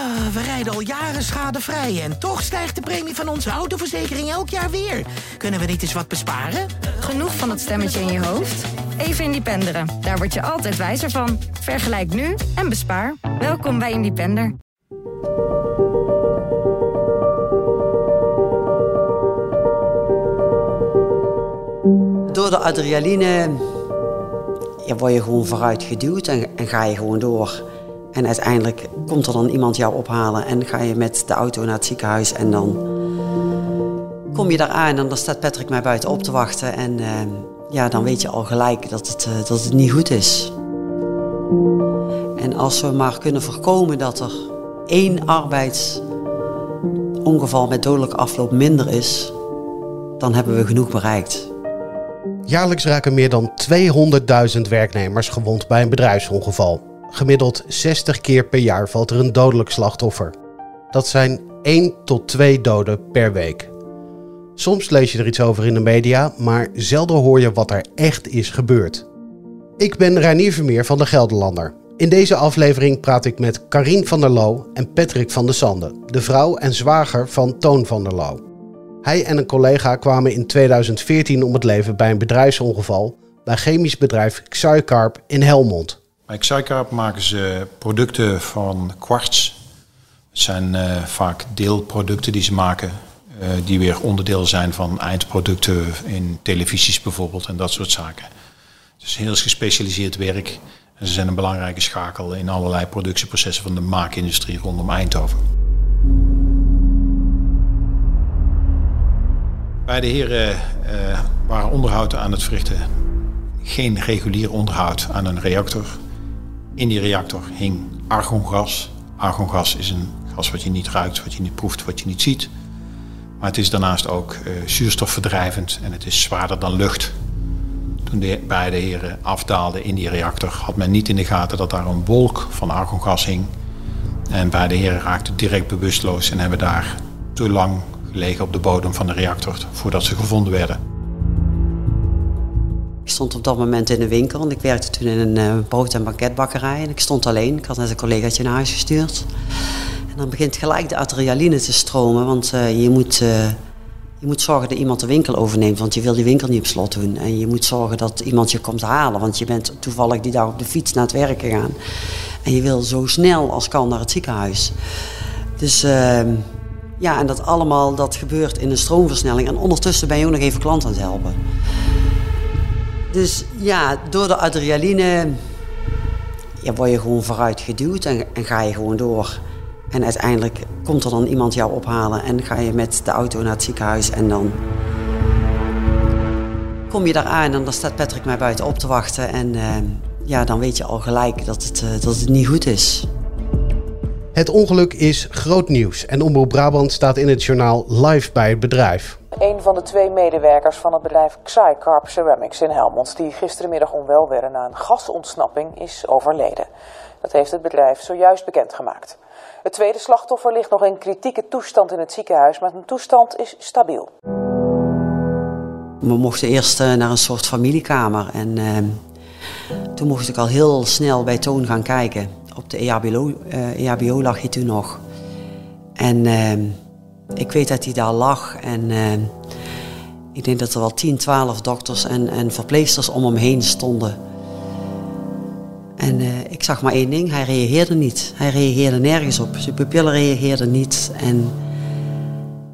Ah, we rijden al jaren schadevrij en toch stijgt de premie van onze autoverzekering elk jaar weer. Kunnen we niet eens wat besparen? Genoeg van dat stemmetje in je hoofd? Even Independeren. Daar word je altijd wijzer van. Vergelijk nu en bespaar. Welkom bij Independer. Door de adrenaline ja, word je gewoon vooruit geduwd en, en ga je gewoon door. En uiteindelijk komt er dan iemand jou ophalen en ga je met de auto naar het ziekenhuis. En dan kom je daar aan en dan staat Patrick mij buiten op te wachten. En uh, ja, dan weet je al gelijk dat het, uh, dat het niet goed is. En als we maar kunnen voorkomen dat er één arbeidsongeval met dodelijke afloop minder is, dan hebben we genoeg bereikt. Jaarlijks raken meer dan 200.000 werknemers gewond bij een bedrijfsongeval. Gemiddeld 60 keer per jaar valt er een dodelijk slachtoffer. Dat zijn 1 tot 2 doden per week. Soms lees je er iets over in de media, maar zelden hoor je wat er echt is gebeurd. Ik ben Reinier Vermeer van de Gelderlander. In deze aflevering praat ik met Karin van der Loo en Patrick van de Sande, de vrouw en zwager van Toon van der Loo. Hij en een collega kwamen in 2014 om het leven bij een bedrijfsongeval bij chemisch bedrijf Xycarp in Helmond. Bij Xycarp maken ze producten van kwarts. Het zijn uh, vaak deelproducten die ze maken, uh, die weer onderdeel zijn van eindproducten in televisies bijvoorbeeld en dat soort zaken. Het is heel gespecialiseerd werk en ze zijn een belangrijke schakel in allerlei productieprocessen van de maakindustrie rondom Eindhoven. Beide heren uh, waren onderhoud aan het verrichten. Geen regulier onderhoud aan een reactor. In die reactor hing argongas. Argongas is een gas wat je niet ruikt, wat je niet proeft, wat je niet ziet. Maar het is daarnaast ook uh, zuurstofverdrijvend en het is zwaarder dan lucht. Toen de beide heren afdaalden in die reactor, had men niet in de gaten dat daar een wolk van argongas hing. En beide heren raakten direct bewusteloos en hebben daar te lang gelegen op de bodem van de reactor voordat ze gevonden werden. Stond op dat moment in een winkel, want ik werkte toen in een uh, brood- en banketbakkerij. En ik stond alleen, ik had net een collegaatje naar huis gestuurd. En dan begint gelijk de adrenaline te stromen, want uh, je, moet, uh, je moet zorgen dat iemand de winkel overneemt, want je wil die winkel niet op slot doen. En je moet zorgen dat iemand je komt halen, want je bent toevallig die dag op de fiets naar het werk gegaan. En je wil zo snel als kan naar het ziekenhuis. Dus ehm, ja, en dat allemaal dat gebeurt in een stroomversnelling. En ondertussen ben je ook nog even klant aan het helpen. Dus ja, door de adrenaline ja, word je gewoon vooruit geduwd en, ga je gewoon door. En uiteindelijk komt er dan iemand jou ophalen en ga je met de auto naar het ziekenhuis. En dan kom je daar aan en dan staat Patrick mij buiten op te wachten. En uh, ja, dan weet je al gelijk dat het, uh, dat het niet goed is. Het ongeluk is groot nieuws en Omroep Brabant staat in het journaal live bij het bedrijf. Van de twee medewerkers van het bedrijf Xycarp Ceramics in Helmond, die gisterenmiddag onwel werden na een gasontsnapping, is overleden. Dat heeft het bedrijf zojuist bekendgemaakt. Het tweede slachtoffer ligt nog in kritieke toestand in het ziekenhuis, maar zijn toestand is stabiel. We mochten eerst uh, naar een soort familiekamer en uh, toen mocht ik al heel snel bij Toon gaan kijken. Op de EHBO, uh, EHBO lag hij toen nog. En uh, ik weet dat hij daar lag en uh, ik denk dat er wel 10, 12 dokters en, en verpleegsters om hem heen stonden. En ik zag maar één ding, hij reageerde niet. Hij reageerde nergens op. Zijn pupillen reageerden niet. En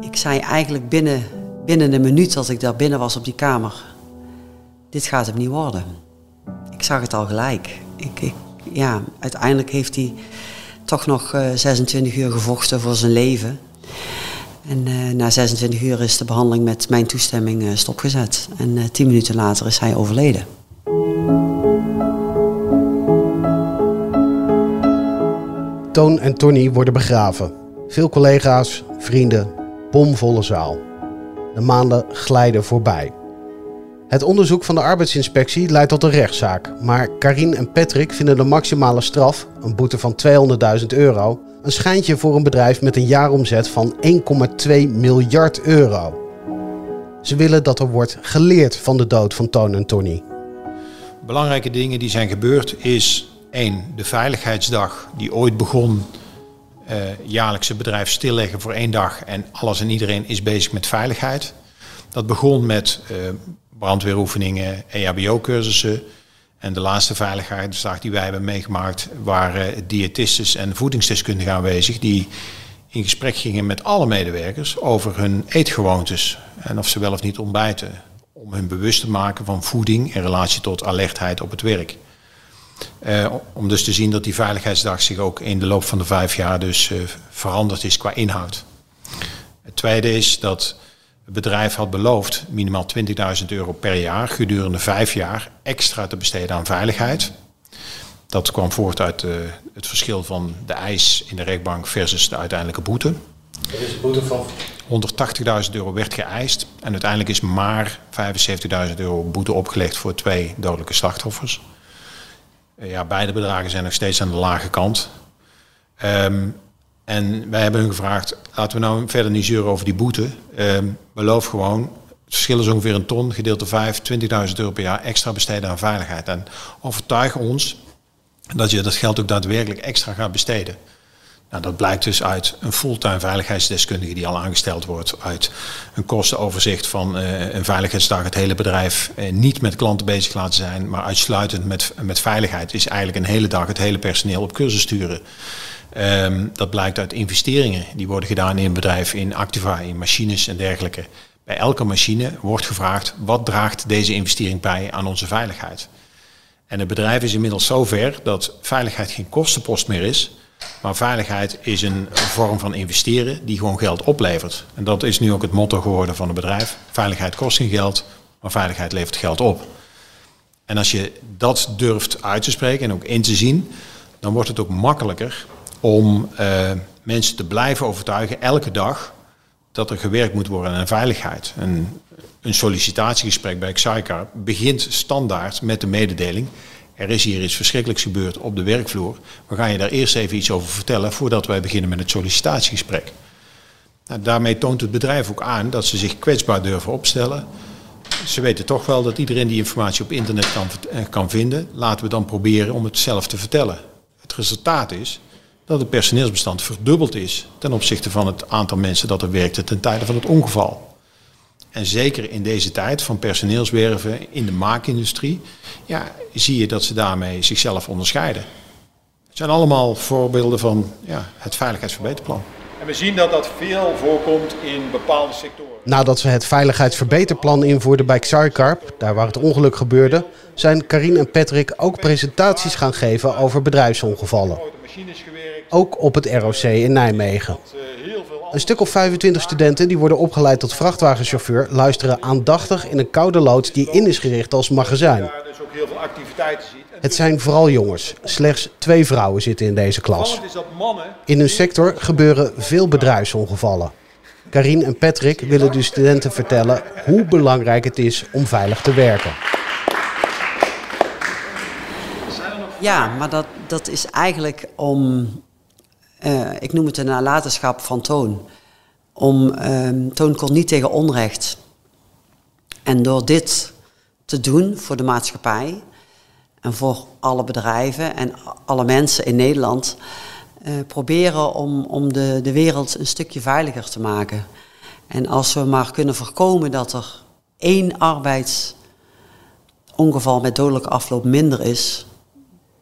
ik zei eigenlijk binnen, binnen een minuut dat ik daar binnen was op die kamer... dit gaat hem niet worden. Ik zag het al gelijk. Ik, ik, ja, uiteindelijk heeft hij toch nog uh, 26 uur gevochten voor zijn leven. En uh, na 26 uur is de behandeling met mijn toestemming uh, stopgezet. En 10 minuten later is hij overleden. Toon en Tony worden begraven. Veel collega's, vrienden, bomvolle zaal. De maanden glijden voorbij. Het onderzoek van de arbeidsinspectie leidt tot een rechtszaak. Maar Karin en Patrick vinden de maximale straf, een boete van 200.000 euro, een schijntje voor een bedrijf met een jaaromzet van 1,2 miljard euro. Ze willen dat er wordt geleerd van de dood van Toon en Tony. Belangrijke dingen die zijn gebeurd is één, de veiligheidsdag die ooit begon uh, jaarlijks het bedrijf stilleggen voor één dag en alles en iedereen is bezig met veiligheid. Dat begon met uh, brandweeroefeningen, EHBO-cursussen. En de laatste veiligheidsdag die wij hebben meegemaakt waren diëtistes en voedingsdeskundigen aanwezig die in gesprek gingen met alle medewerkers over hun eetgewoontes en of ze wel of niet ontbijten. Om hun bewust te maken van voeding in relatie tot alertheid op het werk. Uh, om dus te zien dat die veiligheidsdag zich ook in de loop van de vijf jaar dus uh, veranderd is qua inhoud. Het tweede is dat het bedrijf had beloofd minimaal 20.000 euro per jaar gedurende vijf jaar extra te besteden aan veiligheid. Dat kwam voort uit uh, het verschil van de eis in de rechtbank versus de uiteindelijke boete. Dat is de boete van? 180.000 euro werd geëist en uiteindelijk is maar 75.000 euro boete opgelegd voor twee dodelijke slachtoffers. Uh, ja, beide bedragen zijn nog steeds aan de lage kant. Um, en wij hebben hun gevraagd, laten we nou verder niet zeuren over die boete. Um, beloof gewoon, het verschil is ongeveer een ton, gedeeld door 5, 20.000 euro per jaar extra besteden aan veiligheid. En overtuig ons dat je dat geld ook daadwerkelijk extra gaat besteden. Nou, dat blijkt dus uit een fulltime veiligheidsdeskundige die al aangesteld wordt, uit een kostenoverzicht van uh, een veiligheidsdag, het hele bedrijf uh, niet met klanten bezig laten zijn, maar uitsluitend met, met veiligheid, is eigenlijk een hele dag het hele personeel op cursus sturen. Um, dat blijkt uit investeringen die worden gedaan in een bedrijf, in activa, in machines en dergelijke. Bij elke machine wordt gevraagd wat draagt deze investering bij aan onze veiligheid. En het bedrijf is inmiddels zover dat veiligheid geen kostenpost meer is, maar veiligheid is een vorm van investeren die gewoon geld oplevert. En dat is nu ook het motto geworden van het bedrijf. Veiligheid kost geen geld, maar veiligheid levert geld op. En als je dat durft uit te spreken en ook in te zien, dan wordt het ook makkelijker om uh, mensen te blijven overtuigen elke dag dat er gewerkt moet worden aan veiligheid. En een sollicitatiegesprek bij Xaicar begint standaard met de mededeling er is hier iets verschrikkelijks gebeurd op de werkvloer. We gaan je daar eerst even iets over vertellen voordat wij beginnen met het sollicitatiegesprek. Nou, daarmee toont het bedrijf ook aan dat ze zich kwetsbaar durven opstellen. Ze weten toch wel dat iedereen die informatie op internet kan, kan vinden. Laten we dan proberen om het zelf te vertellen. Het resultaat is dat het personeelsbestand verdubbeld is ten opzichte van het aantal mensen dat er werkte ten tijde van het ongeval. En zeker in deze tijd van personeelswerven in de maakindustrie, ja, zie je dat ze daarmee zichzelf onderscheiden. Het zijn allemaal voorbeelden van ja, het veiligheidsverbeterplan. En we zien dat dat veel voorkomt in bepaalde sectoren. Nadat ze het veiligheidsverbeterplan invoerden bij Xarkarp, daar waar het ongeluk gebeurde, zijn Karin en Patrick ook presentaties gaan geven over bedrijfsongevallen. Ook op het ROC in Nijmegen. Een stuk of 25 studenten die worden opgeleid tot vrachtwagenchauffeur luisteren aandachtig in een koude loods die in is gericht als magazijn. Het zijn vooral jongens. Slechts twee vrouwen zitten in deze klas. In hun sector gebeuren veel bedrijfsongevallen. Karin en Patrick willen de studenten vertellen hoe belangrijk het is om veilig te werken. Ja, maar dat, dat is eigenlijk om uh, ik noem het een nalatenschap van Toon. Om, uh, Toon kon niet tegen onrecht. En door dit te doen voor de maatschappij en voor alle bedrijven en alle mensen in Nederland, uh, proberen om, om de, de wereld een stukje veiliger te maken. En als we maar kunnen voorkomen dat er één arbeidsongeval met dodelijke afloop minder is,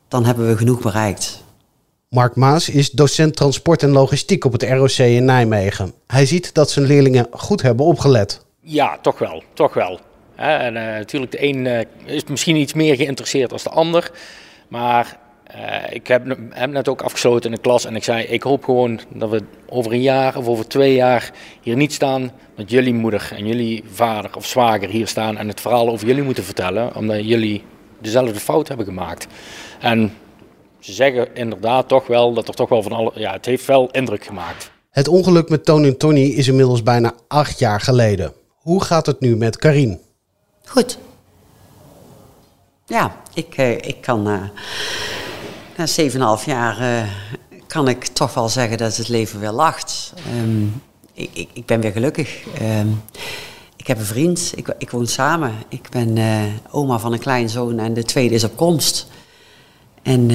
dan hebben we genoeg bereikt. Mark Maas is docent transport en logistiek op het ROC in Nijmegen. Hij ziet dat zijn leerlingen goed hebben opgelet. Ja, toch wel. Toch wel. En uh, natuurlijk, de een uh, is misschien iets meer geïnteresseerd dan de ander. Maar uh, ik heb, heb, net ook afgesloten in de klas en ik zei: Ik hoop gewoon dat we over een jaar of over twee jaar hier niet staan. Dat jullie moeder en jullie vader of zwager hier staan en het verhaal over jullie moeten vertellen. Omdat jullie dezelfde fout hebben gemaakt. En ze zeggen inderdaad toch wel dat er toch wel van alle. Ja, het heeft wel indruk gemaakt. Het ongeluk met Tony en Tony is inmiddels bijna acht jaar geleden. Hoe gaat het nu met Karin? Goed. Ja, ik, uh, ik kan uh, na 7,5 jaar uh, kan ik toch wel zeggen dat het leven weer lacht. Um, ik, ik, ik, ben weer gelukkig. Um, ik heb een vriend, ik, ik woon samen. Ik ben oma van een kleinzoon en de tweede is op komst. En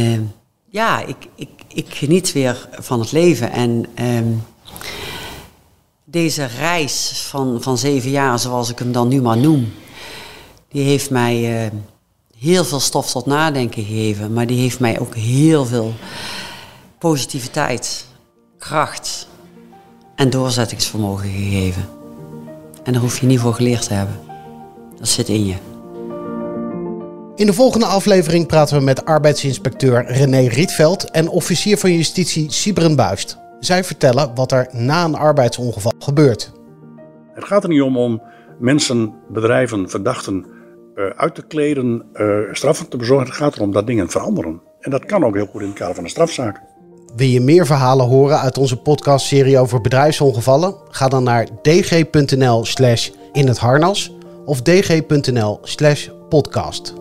ja, ik, ik, ik geniet weer van het leven. En ehm, deze reis van, van zeven jaar, zoals ik hem dan nu maar noem, die heeft mij eh, heel veel stof tot nadenken gegeven. Maar die heeft mij ook heel veel positiviteit, kracht en doorzettingsvermogen gegeven. En daar hoef je niet voor geleerd te hebben. Dat zit in je. In de volgende aflevering praten we met arbeidsinspecteur René Rietveld en officier van justitie Sibren Buist. Zij vertellen wat er na een arbeidsongeval gebeurt. Het gaat er niet om om mensen, bedrijven, verdachten uh, uit te kleden, uh, straffen te bezorgen. Het gaat erom dat dingen veranderen. En dat kan ook heel goed in het kader van een strafzaak. Wil je meer verhalen horen uit onze podcastserie over bedrijfsongevallen? Ga dan naar dg.nl slash in het harnas of dg.nl slash podcast.